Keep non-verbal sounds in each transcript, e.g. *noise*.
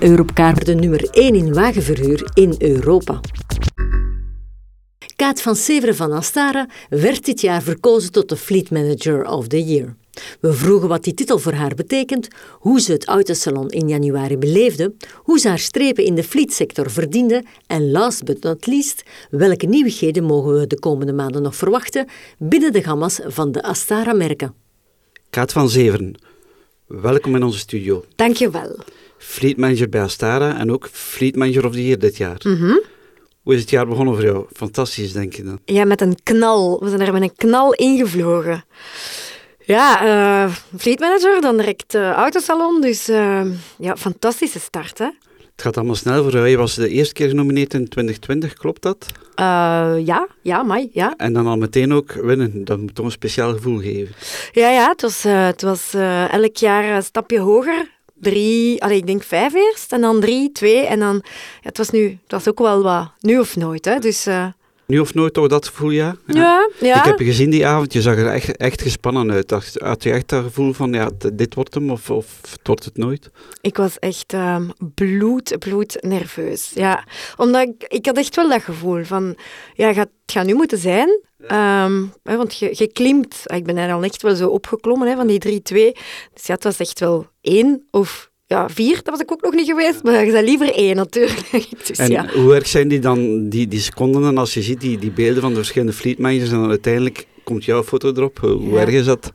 Europcar de nummer 1 in wagenverhuur in Europa. Kaat van Severen van Astara werd dit jaar verkozen tot de Fleet Manager of the Year. We vroegen wat die titel voor haar betekent, hoe ze het autosalon in januari beleefde, hoe ze haar strepen in de fleetsector verdiende en last but not least, welke nieuwigheden mogen we de komende maanden nog verwachten binnen de gamma's van de Astara-merken. Kaat van Zeveren, welkom in onze studio. Dankjewel. Fleet Manager bij Astara en ook Fleet Manager of the Year dit jaar. Mm hoe is het jaar begonnen voor jou? Fantastisch, denk je dan? Ja, met een knal. We zijn er met een knal ingevlogen. Ja, uh, fleet manager, dan direct uh, autosalon. Dus uh, ja, fantastische start, hè? Het gaat allemaal snel voor jou. Je was de eerste keer genomineerd in 2020, klopt dat? ja, ja, mei, ja. En dan al meteen ook winnen. Dat moet toch een speciaal gevoel geven. Ja, ja het was, het was elk jaar een stapje hoger drie, allee, ik denk vijf eerst, en dan drie, twee, en dan, ja, het was nu, het was ook wel wat nu of nooit, hè, dus... Uh, nu of nooit toch dat gevoel, ja? ja? Ja, Ik heb je gezien die avond, je zag er echt, echt gespannen uit. Had je echt dat gevoel van, ja, dit wordt hem of, of het wordt het nooit? Ik was echt um, bloed, bloed nerveus, ja. Omdat ik, ik had echt wel dat gevoel van, ja, gaat, het gaat nu moeten zijn. Um, want je, je klimt, ik ben er dan echt wel zo opgeklommen hè, van die 3-2. Dus ja, het was echt wel één of ja, vier, dat was ik ook nog niet geweest, maar je bent liever één natuurlijk. *laughs* Dus, en ja. hoe erg zijn die dan, die, die seconden, en als je ziet die, die beelden van de verschillende fleetmanagers en dan uiteindelijk komt jouw foto erop, hoe, erg is dat?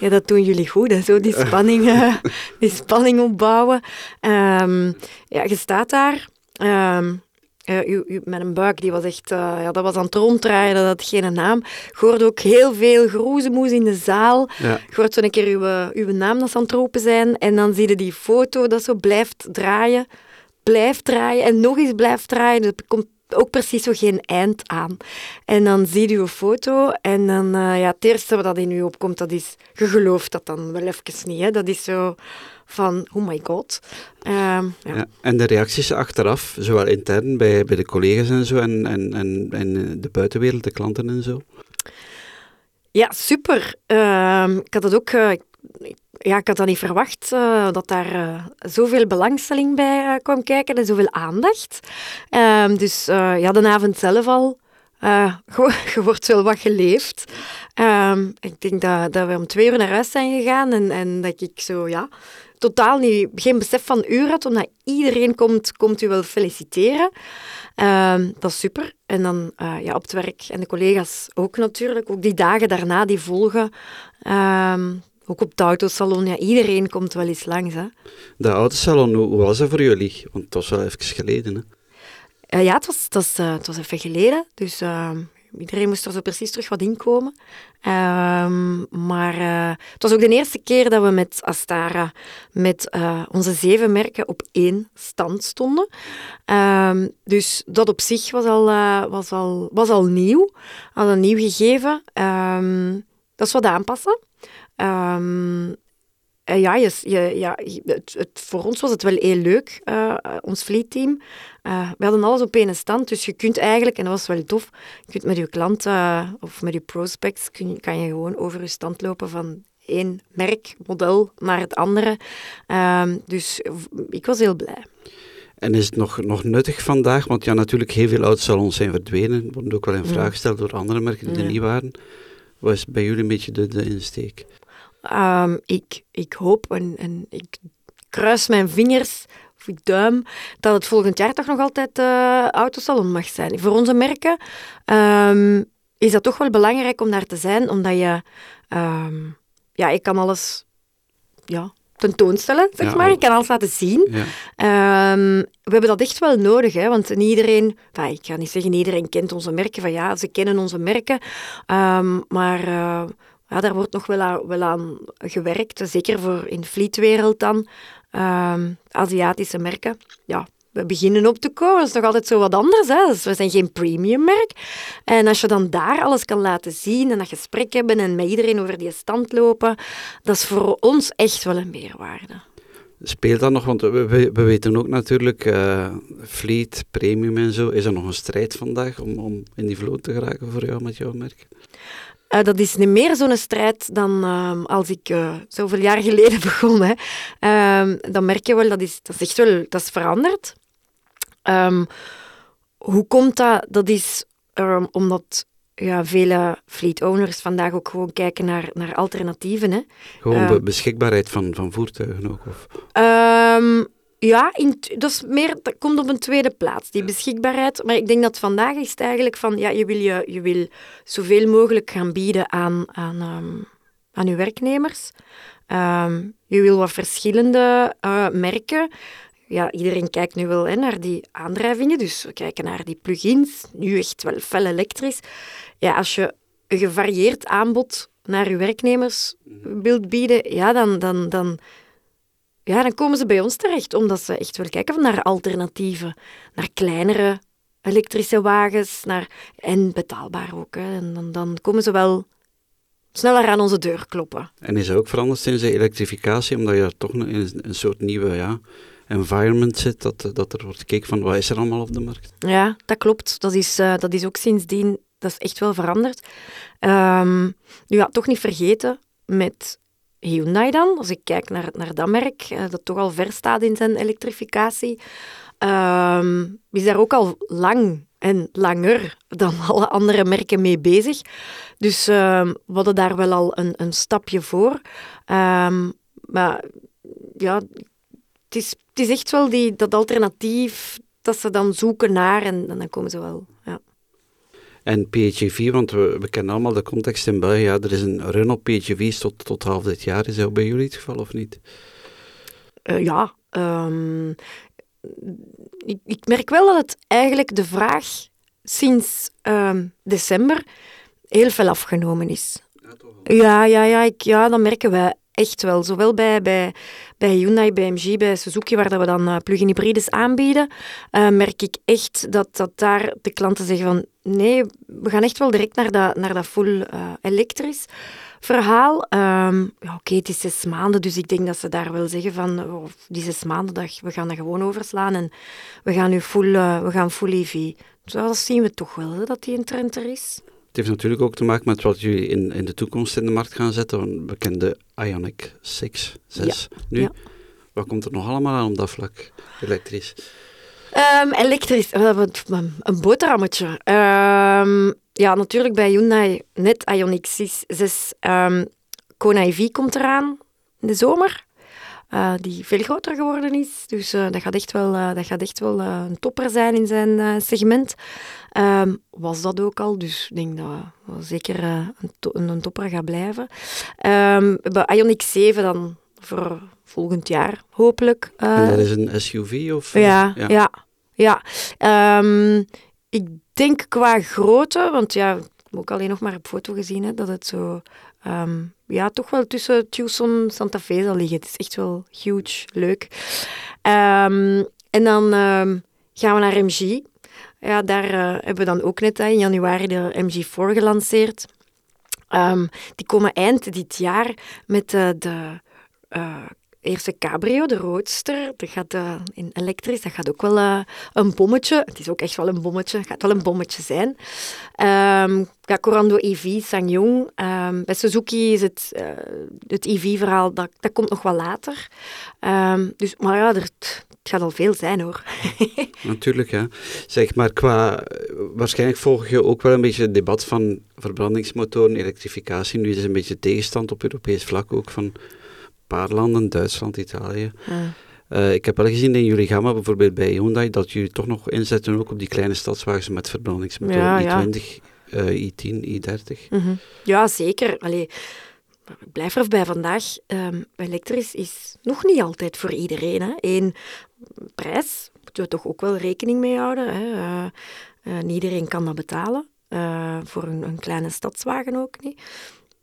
Ja, dat doen jullie goed, hè? zo die spanning, *laughs* die spanning opbouwen. Um, ja, je staat daar... Um, u, met een buik, die was echt, uh, ja, dat was aan het ronddraaien, dat had geen naam. Je hoorde ook heel veel geroezemoes in de zaal. Ja. Je hoort zo een keer uw, uw naam dat ze aan het roepen zijn. En dan zie je die foto dat zo blijft draaien, blijft draaien en nog eens blijft draaien. Er komt ook precies zo geen eind aan. En dan zie je uw foto en dan, uh, ja, het eerste wat dat in u opkomt, dat is, je gelooft dat dan wel even niet. Hè? Dat is zo van, oh my god. Ehm, ja. ja. en de reacties achteraf, zowel intern bij, bij de collega's en zo, en, en, en, en de buitenwereld, de klanten en zo? Ja, super. Uh, ik had het ook... Uh, ja, ik had dat niet verwacht, uh, dat daar uh, zoveel belangstelling bij kwam kijken en zoveel aandacht. Ehm, dus ja, de avond zelf al, *laughs* je wordt wel wat geleefd. Ehm, ik denk dat, dat we om twee uur naar huis zijn gegaan en, en dat ik zo, ja, totaal niet, geen besef van uur had, omdat iedereen komt, komt u wel feliciteren. Ehm, dat is super. En dan ja, op het werk en de collega's ook natuurlijk. Ook die dagen daarna die volgen. Ook op het autosalon. Ja, iedereen komt wel eens langs. Hè. De autosalon, hoe was dat voor jullie? Want het was wel even geleden. Hè? Uh, ja, het was, het, was, uh, het was even geleden. Dus ehm, Iedereen moest er zo precies terug wat inkomen. Um, maar uh, het was ook de eerste keer dat we met Astara, met onze zeven merken, op één stand stonden. Um, dus dat op zich was al, was al, was al nieuw, al een nieuw gegeven. Dat is wat aanpassen. Ja, je, je, ja het, het, voor ons was het wel heel leuk, uh, ons fleetteam. Uh, we hadden alles op één stand, dus je kunt eigenlijk, en dat was wel tof, je kunt met je klanten of met je prospects, kun, kan je gewoon over je stand lopen van één merk, model naar het andere. Ehm, dus ik was heel blij. En is het nog, nog nuttig vandaag? Want ja, natuurlijk, heel veel autosalons zijn verdwenen. Worden ook wel in vraag gesteld door andere merken die er niet waren. Wat is bij jullie een beetje de, de insteek? Um, ik, ik hoop en, en ik kruis mijn vingers of ik duim dat het volgend jaar toch nog altijd uh, autosalon mag zijn. Voor onze merken um, is dat toch wel belangrijk om daar te zijn, omdat je, um, ja, ik kan alles ja, tentoonstellen, zeg maar. Ik kan alles laten zien. Ja. Um, we hebben dat echt wel nodig, hè, want niet iedereen, enfin, ik ga niet zeggen iedereen kent onze merken, van ja, ze kennen onze merken, um, maar... Uh, ja, daar wordt nog wel aan, wel aan gewerkt, zeker voor in fleetwereld dan. Um, Aziatische merken, ja, we beginnen op te komen. Dat is nog altijd zo wat anders. Hè? Dus we zijn geen premium merk. En als je dan daar alles kan laten zien en dat gesprek hebben en met iedereen over die stand lopen, dat is voor ons echt wel een meerwaarde. Speelt dat nog? Want we, we weten ook natuurlijk, uh, fleet, premium en zo, is er nog een strijd vandaag om, om in die vloot te geraken voor jou met jouw merk? Uh, dat is niet meer zo'n strijd dan uh, als ik uh, zoveel jaar geleden *laughs* begon. Hè. Ehm, dan merk je wel, dat is, dat is echt wel dat is veranderd. Um, hoe komt dat? Dat is um, omdat ja, vele fleet owners vandaag ook gewoon kijken naar, naar alternatieven. Hè. Gewoon be beschikbaarheid van, van voertuigen ook? Of? Ja, in, dat, is meer, dat komt op een tweede plaats, die beschikbaarheid. Maar ik denk dat vandaag is het eigenlijk van, ja, je wil, je, je wil zoveel mogelijk gaan bieden aan, aan, um, aan je werknemers. Um, je wil wat verschillende uh, merken. Ja, iedereen kijkt nu wel hè, naar die aandrijvingen, dus we kijken naar die plugins, nu echt wel fel elektrisch. Ja, als je een gevarieerd aanbod naar je werknemers wilt bieden, ja, dan, dan, dan, ja, dan komen ze bij ons terecht, omdat ze echt wel kijken naar alternatieven, naar kleinere elektrische wagens, naar, en betaalbaar ook. Hè. En dan, dan komen ze wel sneller aan onze deur kloppen. En is er ook veranderd sinds de elektrificatie, omdat je toch in een soort nieuwe ja, environment zit, dat, dat er wordt gekeken van wat is er allemaal op de markt? Ja, dat klopt. Dat is, uh, dat is ook sindsdien, dat is echt wel veranderd. Um, ja, toch niet vergeten, met Hyundai dan, als ik kijk naar, naar dat merk, eh, dat toch al ver staat in zijn elektrificatie, uh, is daar ook al lang en langer dan *laughs* alle andere merken mee bezig. Dus uh, we hadden daar wel al een, een stapje voor. Um, maar ja, het is, het is echt wel die, dat alternatief dat ze dan zoeken naar en, en dan komen ze wel. En PHEV, want we, we, kennen allemaal de context in België. Ja, er is een run op PHEV's tot, tot half dit jaar. Is dat bij jullie het geval of niet? Uh, ja. Um, ik, ik, merk wel dat het eigenlijk de vraag sinds um, december heel veel afgenomen is. Ja, ja, ja, ja, ik, ja, dat merken wij echt wel. Zowel bij, bij, bij Hyundai, bij MG, bij Suzuki, waar dat we dan uh, plug-in hybrides aanbieden, uh, merk ik echt dat, dat daar de klanten zeggen van nee, we gaan echt wel direct naar dat, naar dat full uh, elektrisch verhaal. Um, ja, Oké, het is zes maanden, dus ik denk dat ze daar wel zeggen van oh, die zes maanden, dat, we gaan dat gewoon overslaan en we gaan nu full, we gaan full EV. Dus dat zien we toch wel, hè, dat die een trend er is. Het heeft natuurlijk ook te maken met wat jullie in, in de toekomst in de markt gaan zetten. We kennen de Ionic 6, 6 ja. nu. Ja. Wat komt er nog allemaal aan op dat vlak, elektrisch? Um, elektrisch, een boterhammetje. Um, ja, natuurlijk bij Hyundai net Ioniq 6. 6 um, Kona EV komt eraan in de zomer. Uh, die veel groter geworden is. Dus uh, dat gaat echt wel, uh, dat gaat echt wel een topper zijn in zijn segment. Was dat ook al, dus ik denk dat we zeker een, een, topper gaat blijven. Um, bij Ioniq 7 dan voor volgend jaar, hopelijk. en dat is een SUV? Of, ja, ja. ja, ja. Um, ik denk qua grootte, want ja, ik heb ook alleen nog maar op foto gezien, hè, dat het zo um, ja, toch wel tussen Tucson en Santa Fe zal liggen. Het is echt wel huge, leuk. Um, en dan um, gaan we naar MG. Ja, daar uh, hebben we dan ook net hè, in januari de MG4 gelanceerd. die komen eind dit jaar met uh, de uh, eerste cabrio, de roadster. Dat gaat uh, in elektrisch, dat gaat ook wel uh, een bommetje. Het is ook echt wel een bommetje, het gaat wel een bommetje zijn. Um, ja, Corando EV, Sangyong. Um, bij Suzuki is het, uh, het EV-verhaal, dat, dat komt nog wel later. Um, dus, maar ja, er, het gaat al veel zijn hoor. *laughs* Natuurlijk, ja. Zeg maar, qua... Waarschijnlijk volg je ook wel een beetje het debat van verbrandingsmotoren, elektrificatie. Nu is er een beetje tegenstand op Europees vlak ook van paar landen, Duitsland, Italië. Ja. Uh, ik heb wel gezien in jullie gamma, bijvoorbeeld bij Hyundai, dat jullie toch nog inzetten ook op die kleine stadswagens met verbrandingsmotor. Ja, i20, ja. uh, i10, i30. Mm -hmm. Ja, zeker. Allee, ik blijf er bij vandaag. Um, elektrisch is nog niet altijd voor iedereen. Hè. Eén, prijs moeten we toch ook wel rekening mee houden. Hè. Uh, niet iedereen kan dat betalen. voor een, een kleine stadswagen ook niet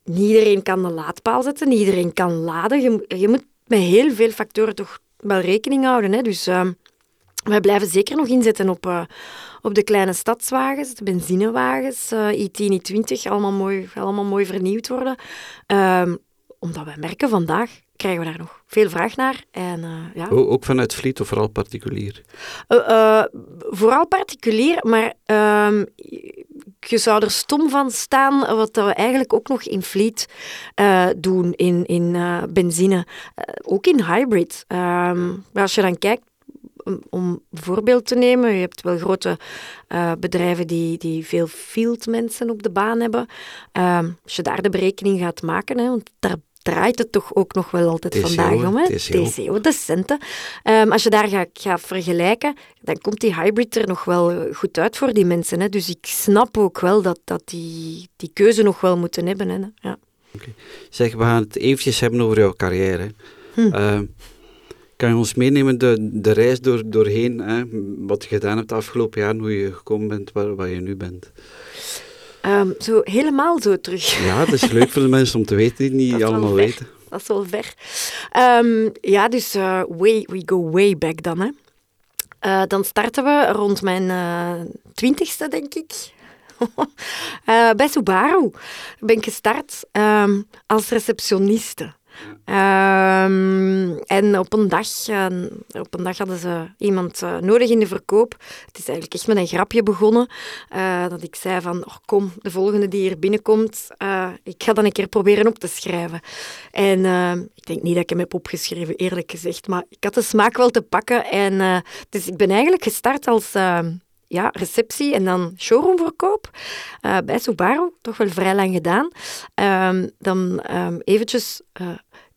niet iedereen kan de laadpaal zetten, niet iedereen kan laden. Je, je moet met heel veel factoren toch wel rekening houden. Hè? Dus uh, wij blijven zeker nog inzetten op, uh, op de kleine stadswagens, de benzinewagens, uh, i10, i20, allemaal mooi, allemaal mooi vernieuwd worden. Ehm, omdat wij merken vandaag, krijgen we daar nog veel vraag naar. En, uh, ja. ook vanuit Vliet of vooral particulier? Uh, vooral particulier, maar ehm, je zou er stom van staan wat we eigenlijk ook nog in Fleet doen, in, in benzine. ook in hybrid. Ehm, als je dan kijkt, om een voorbeeld te nemen, je hebt wel grote bedrijven die, die veel fieldmensen op de baan hebben. Uh, als je daar de berekening gaat maken, hè, want daar draait het toch ook nog wel altijd TCO, vandaag om. Hè? TCO. TCO, de centen. Um, als je daar gaat, gaat vergelijken, dan komt die hybrid er nog wel goed uit voor die mensen. Hè? Dus ik snap ook wel dat, dat die die keuze nog wel moeten hebben. Hè? Ja. Okay. Zeg, we gaan het eventjes hebben over jouw carrière. Hm. Uh, kan je ons meenemen de, de reis door, doorheen, hè? wat je gedaan hebt de afgelopen jaar, hoe je gekomen bent waar, waar je nu bent? Um, zo helemaal zo terug. Ja, dat is leuk voor de mensen om te weten die niet allemaal weten. Dat is wel ver. Um, ja, dus uh, way, we go way back dan. Hè. Uh, dan starten we rond mijn uh, twintigste, denk ik. *laughs* bij Subaru ben ik gestart um, als receptioniste. Um, en op een, dag, uh, op een dag hadden ze iemand uh, nodig in de verkoop. Het is eigenlijk echt met een grapje begonnen. Uh, dat ik zei van, oh, kom, de volgende die hier binnenkomt, ik ga dan een keer proberen op te schrijven. En ik denk niet dat ik hem heb opgeschreven, eerlijk gezegd. Maar ik had de smaak wel te pakken. En, dus ik ben eigenlijk gestart als ja, receptie en dan showroomverkoop bij Subaru. Toch wel vrij lang gedaan. Um, dan um, eventjes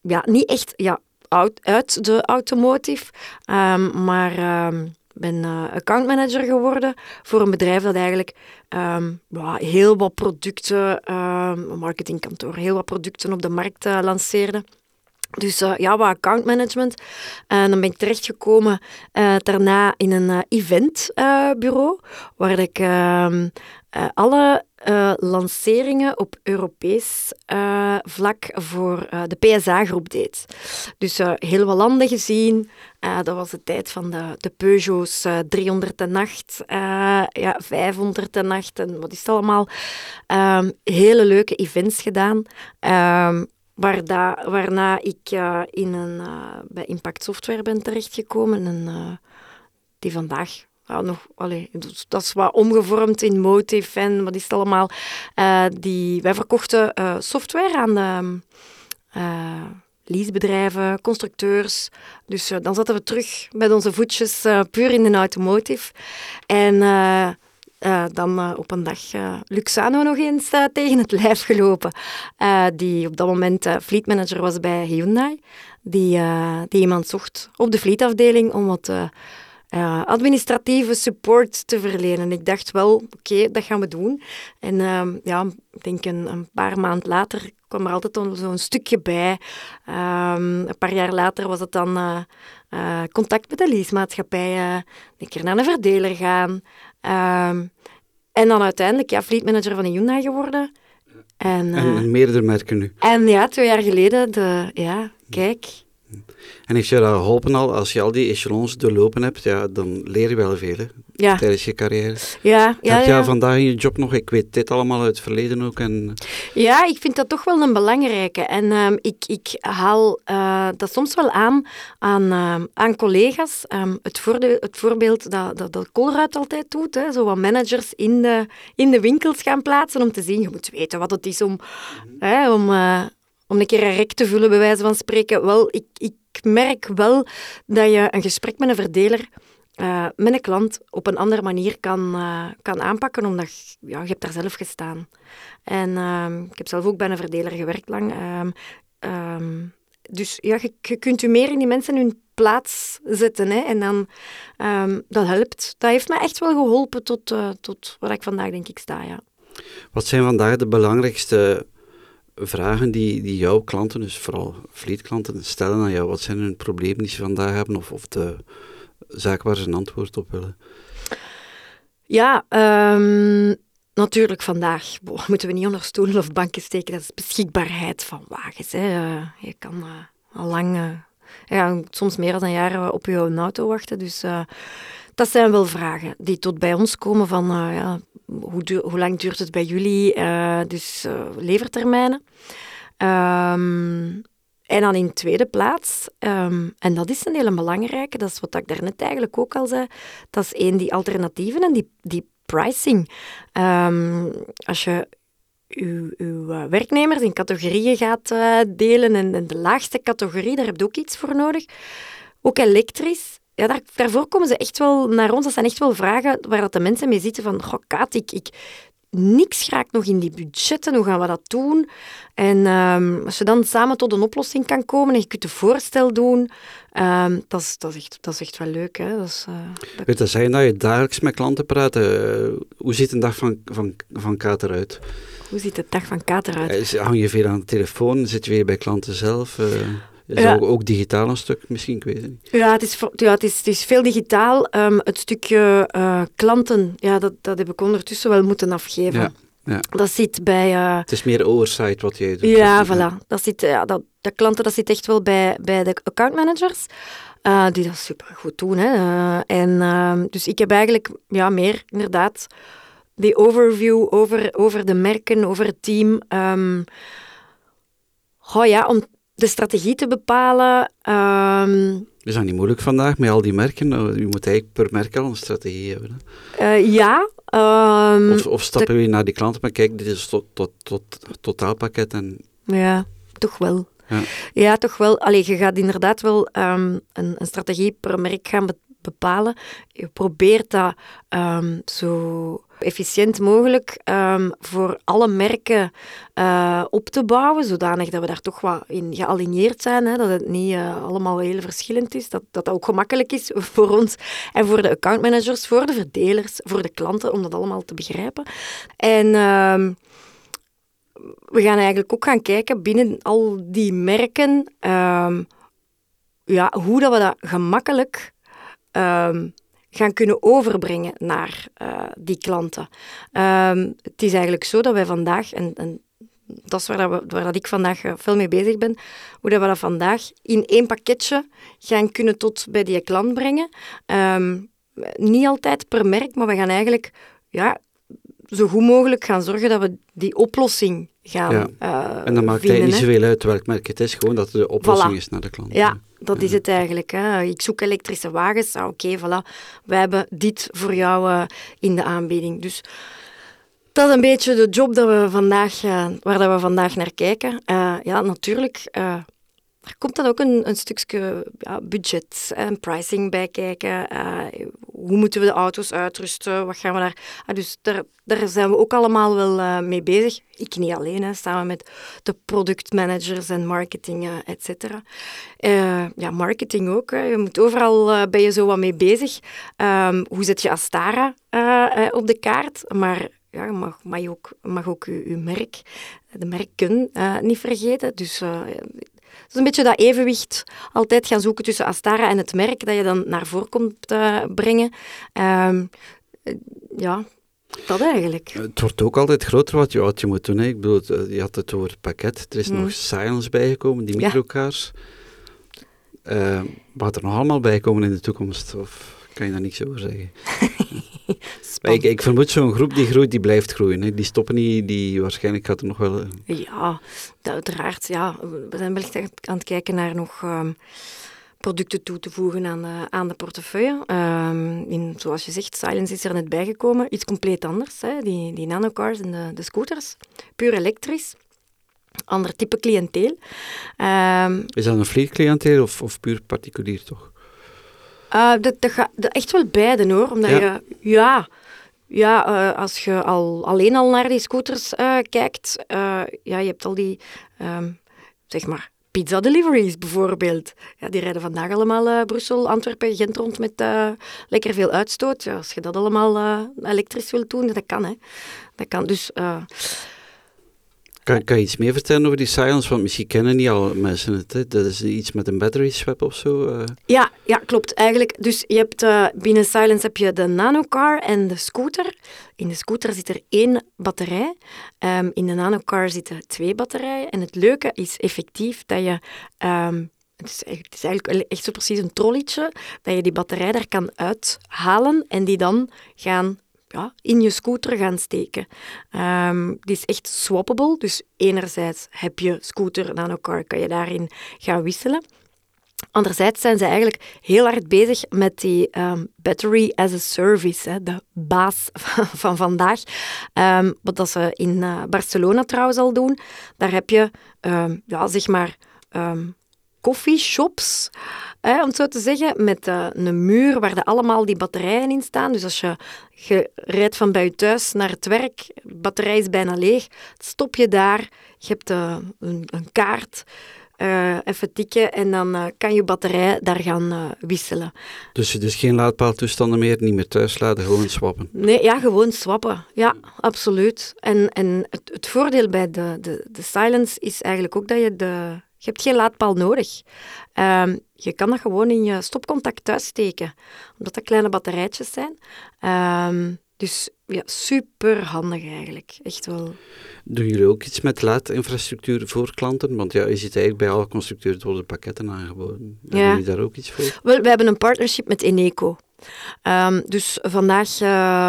ja, niet echt ja, uit, uit de automotive, um, maar um, ben uh, accountmanager geworden voor een bedrijf dat eigenlijk um, ja, heel wat producten, um, marketingkantoor, heel wat producten op de markt uh, lanceerde. Dus uh, ja, wat accountmanagement. En dan ben ik terechtgekomen uh, daarna in een eventbureau, waar ik alle lanceringen op Europees vlak voor de PSA-groep deed. Dus heel wat landen gezien. dat was de tijd van de, de Peugeots 308, ja, 508 en wat is het allemaal. Um, hele leuke events gedaan. Um, waarna ik in een, bij Impact Software ben terechtgekomen. En, die vandaag ja, nog, allee, dat is wat omgevormd in Motive en wat is het allemaal. die, wij verkochten software aan de leasebedrijven, constructeurs. Dus dan zaten we terug met onze voetjes puur in de automotive. En dan op een dag Luxano nog eens tegen het lijf gelopen. die op dat moment fleetmanager was bij Hyundai. Die, die iemand zocht op de fleetafdeling om wat administratieve support te verlenen. Ik dacht wel, oké, dat gaan we doen. En ehm, ja, ik denk een, een paar maanden later kwam er altijd zo'n stukje bij. Um, een paar jaar later was het dan contact met de leasemaatschappij. een keer naar een verdeler gaan. Um, en dan uiteindelijk ja, fleetmanager van de Hyundai geworden. En, en uh, meerdere merken nu. En ja, twee jaar geleden, de, ja, kijk, en heeft je dat geholpen al, als je al die echelons doorlopen hebt, ja, dan leer je wel veel ja. tijdens je carrière. Ja, ja, Heb je ja. vandaag in je job nog, ik weet dit allemaal uit het verleden ook. En... Ja, ik vind dat toch wel een belangrijke. En um, ik, ik haal uh, dat soms wel aan aan, uh, aan collega's. Um, het, het voorbeeld dat, dat, dat Colruyt altijd doet, hè, zo wat managers in de, in de winkels gaan plaatsen om te zien, je moet weten wat het is om, mm hè, om uh, om een keer een rek te vullen, bij wijze van spreken. Wel, ik, ik merk wel dat je een gesprek met een verdeler, uh, met een klant, op een andere manier kan, uh, kan aanpakken, omdat ja, je hebt daar zelf gestaan. En uh, ik heb zelf ook bij een verdeler gewerkt lang. Um, dus ja, je, kunt je meer in die mensen hun plaats zetten. Hè, en dan, dat helpt. Dat heeft me echt wel geholpen tot, uh, tot waar ik vandaag denk ik sta, ja. Wat zijn vandaag de belangrijkste vragen die, die jouw klanten, dus vooral vlietklanten, stellen aan jou? Wat zijn hun problemen die ze vandaag hebben of, of de zaak waar ze een antwoord op willen? Ja, um, natuurlijk vandaag moeten we niet onder stoelen of banken steken. Dat is beschikbaarheid van wagens. Hè. Uh, je kan uh, al lang, uh, ja, soms meer dan een jaar op je auto wachten. Dus dat zijn wel vragen die tot bij ons komen van ja, hoe, hoe lang duurt het bij jullie? Uh, dus uh, levertermijnen. Ehm, en dan in tweede plaats, ehm, en dat is een hele belangrijke, dat is wat ik daarnet eigenlijk ook al zei, dat is één, die alternatieven en die, die pricing. Ehm, als je eh, werknemers in categorieën gaat delen en, en, de laagste categorie, daar heb je ook iets voor nodig. Ook elektrisch. Ja, daar, daarvoor komen ze echt wel naar ons. Dat zijn echt wel vragen waar dat de mensen mee zitten van, goh, Kaat, ik, ik, niks raakt nog in die budgetten, hoe gaan we dat doen? En um, als je dan samen tot een oplossing kan komen en je kunt een voorstel doen, um, dat, is, dat, is echt, dat is echt wel leuk. Hè? Dat is, uh, dat... Weet dat je dagelijks met klanten praat? Uh, hoe ziet een dag van, van, van Kaat eruit? Hoe ziet de dag van Kaat eruit? Uh, hang je veel aan de telefoon? Zit je weer bij klanten zelf? Is ja. ook, ook, digitaal een stuk misschien? Ik weet het niet. Ja, het is, ja, het is, het is veel digitaal. Um, het stukje uh, klanten, ja, dat, dat heb ik ondertussen wel moeten afgeven. Ja. Ja. Dat zit bij... Uh, het is meer oversight wat jij doet. Ja, voilà. Dat zit, ja, dat, dat klanten, dat zit echt wel bij, bij de accountmanagers. Uh, die dat super goed doen. Hè. En, ehm, dus ik heb eigenlijk ja, meer, inderdaad, die overview over, over de merken, over het team. Um, oh ja, om de strategie te bepalen. Um, is dat niet moeilijk vandaag met al die merken? Nou, je moet eigenlijk per merk al een strategie hebben. Uh, ja. Um, of, of stappen we naar die klanten, maar kijk, dit is tot, tot, tot totaalpakket. En... Ja, toch wel. Ja, ja toch wel. Allee, je gaat inderdaad wel um, een, een, strategie per merk gaan bepalen. Je probeert dat zo efficiënt mogelijk um, voor alle merken uh, op te bouwen, zodanig dat we daar toch wat in gealigneerd zijn, hè, dat het niet uh, allemaal heel verschillend is, dat, dat ook gemakkelijk is *laughs* voor ons en voor de accountmanagers, voor de verdelers, voor de klanten, om dat allemaal te begrijpen. En... Uh, we gaan eigenlijk ook gaan kijken binnen al die merken ja, hoe dat we dat gemakkelijk um, gaan kunnen overbrengen naar uh, die klanten. Um, het is eigenlijk zo dat wij vandaag, en, dat is waar, dat, ik vandaag uh, veel mee bezig ben, hoe dat we dat vandaag in één pakketje gaan kunnen tot bij die klant brengen. Um, niet altijd per merk, maar we gaan eigenlijk ja, zo goed mogelijk gaan zorgen dat we die oplossing gaan ja. uh, En dan maakt het niet zoveel uit welk merk het is, gewoon dat de oplossing voilà. is naar de klant. Ja, dat is het eigenlijk. Hè. Ik zoek elektrische wagens. Ah, Oké, okay, voilà. We hebben dit voor jou uh, in de aanbieding. Dus dat is een beetje de job dat we vandaag, uh, waar dat we vandaag naar kijken. Ja, natuurlijk er komt dan ook een, een stukje ja, budget en pricing bij kijken. Uh, hoe moeten we de auto's uitrusten? Wat gaan we daar... Uh, dus daar, daar zijn we ook allemaal wel uh, mee bezig. Ik niet alleen, hè, samen met de productmanagers en marketing, et cetera. ja, marketing ook. Hè. Je moet overal ben je zo wat mee bezig. Um, hoe zet je Astara op de kaart? Maar ja, je mag, mag, ook, mag ook je, je merk, de merken niet vergeten. Dus is een beetje dat evenwicht altijd gaan zoeken tussen Astara en het merk dat je dan naar voren komt uh, brengen. Uh, ja, dat eigenlijk. Het wordt ook altijd groter wat je, wat je moet doen. Hè. Ik bedoel, eh, je had het over het pakket. Er is mm. nog Silence bijgekomen, die microkaars. Ja. Uh, wat er nog allemaal bij komen in de toekomst? Of kan je daar niks over zeggen? *laughs* ik, ik, vermoed zo'n groep die groeit, die blijft groeien. Hè. Die stoppen niet, die waarschijnlijk gaat er nog wel... Ja, uiteraard. Ja. We zijn wellicht aan het kijken naar nog... Um, producten toe te voegen aan de, aan de portefeuille. Um, in, zoals je zegt, Silence is er net bijgekomen. Iets compleet anders. Hè. Die, die nanocars en de, de scooters. Puur elektrisch. Ander type cliënteel. Um, is dat een vliegcliënteel of, of puur particulier toch? Uh, dat, dat gaat echt wel beide hoor. Omdat ja. je, ja, ja uh, als je al, alleen al naar die scooters uh, kijkt, ja, je hebt al die, um, zeg maar, pizza deliveries bijvoorbeeld. Ja, die rijden vandaag allemaal Brussel, Antwerpen, Gent rond met lekker veel uitstoot. Ja, als je dat allemaal elektrisch wilt doen, dat kan hè. Dat kan dus... Kan, kan je iets meer vertellen over die Silence? Want misschien kennen niet al mensen het. Dat is iets met een battery swap of zo. Uh. Ja, ja, klopt. Eigenlijk, dus je hebt, uh, binnen Silence heb je de nanocar en de scooter. In de scooter zit er één batterij. Um, in de nanocar zitten twee batterijen. En het leuke is effectief dat je... Het is, het is, eigenlijk echt zo precies een trolletje, dat je die batterij daar kan uithalen en die dan gaan ja, in je scooter gaan steken. Um, die is echt swappable, dus enerzijds heb je scooter nanocar, kan je daarin gaan wisselen. Anderzijds zijn ze eigenlijk heel hard bezig met die um, battery as a service, hè, de baas van, van vandaag. Um, wat dat ze in uh, Barcelona trouwens al doen. Daar heb je, ja, zeg maar, coffeeshops, hè, om het zo te zeggen, met uh, een muur waar de allemaal die batterijen in staan. Dus als je, je rijdt van bij je thuis naar het werk, de batterij is bijna leeg, stop je daar, je hebt uh, een, een kaart uh, even tikken en dan kan je batterij daar gaan wisselen. Dus, dus geen laadpaaltoestanden meer, niet meer thuis laden, gewoon swappen? Nee, ja, gewoon swappen. Ja, absoluut. En, en het, het voordeel bij de, de, de Silence is eigenlijk ook dat je de... Je hebt geen laadpaal nodig. Um, je kan dat gewoon in je stopcontact thuis steken, omdat dat kleine batterijtjes zijn. Um, dus ja, super handig eigenlijk. Echt wel. Doen jullie ook iets met laadinfrastructuur voor klanten? Want ja, je ziet eigenlijk bij alle constructeurs worden pakketten aangeboden. Ja. Hebben jullie daar ook iets voor? Wel, we hebben een partnership met Eneco. Um, dus vandaag,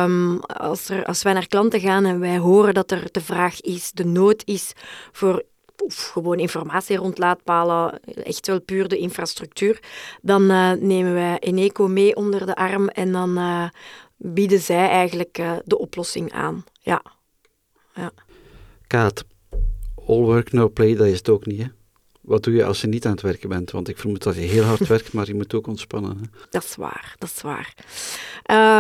um, als, er, als wij naar klanten gaan en wij horen dat er de vraag is, de nood is voor of gewoon informatie rond laadpalen, echt wel puur de infrastructuur, dan uh, nemen wij Eneco mee onder de arm en dan uh, bieden zij eigenlijk uh, de oplossing aan. Ja. ja. Kaat, all work, no play, dat is het ook niet, hè? Wat doe je als je niet aan het werken bent? Want ik vermoed dat je heel hard *laughs* werkt, maar je moet ook ontspannen. Hè? Dat is waar, dat is waar.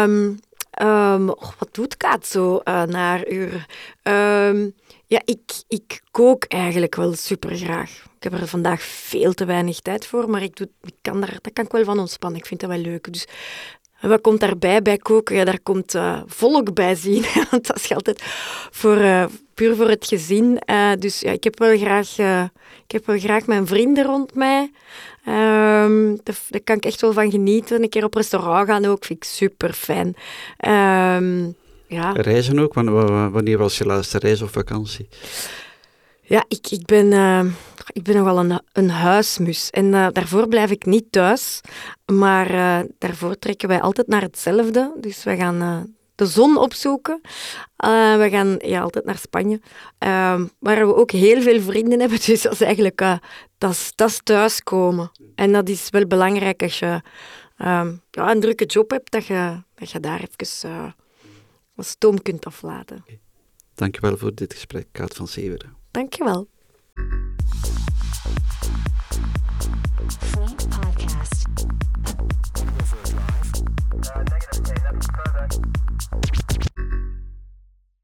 Um, oh, wat doet Kaat zo uh, naar uur? Um, ja, ik, ik kook eigenlijk wel super graag. Ik heb er vandaag veel te weinig tijd voor, maar ik doe, ik kan daar, daar kan ik wel van ontspannen. Ik vind dat wel leuk. Dus wat komt daarbij bij koken? Ja, daar komt uh, volk bij zien. *laughs* Want dat is altijd voor, uh, puur voor het gezin. Uh, dus ja, ik heb wel graag, ik heb wel graag mijn vrienden rond mij. Um, daar, kan ik echt wel van genieten. Een keer op restaurant gaan ook, vind ik super fijn. Um, ja. Reizen ook? Wanneer was je laatste reis of vakantie? Ja, ik, ik, ben, uh, ik ben nogal een, een huismus. En uh, daarvoor blijf ik niet thuis. Maar uh, daarvoor trekken wij altijd naar hetzelfde. Dus we gaan de zon opzoeken. Eh, we gaan ja, altijd naar Spanje, uh, waar we ook heel veel vrienden hebben. *laughs* Dus dat is eigenlijk eh, dat is, thuiskomen. En dat is wel belangrijk als je ehm, ja, een drukke job hebt, dat je, dat je daar even eh, wat stoom kunt afladen. Dankjewel voor dit gesprek, Kaat van Severen. Dankjewel.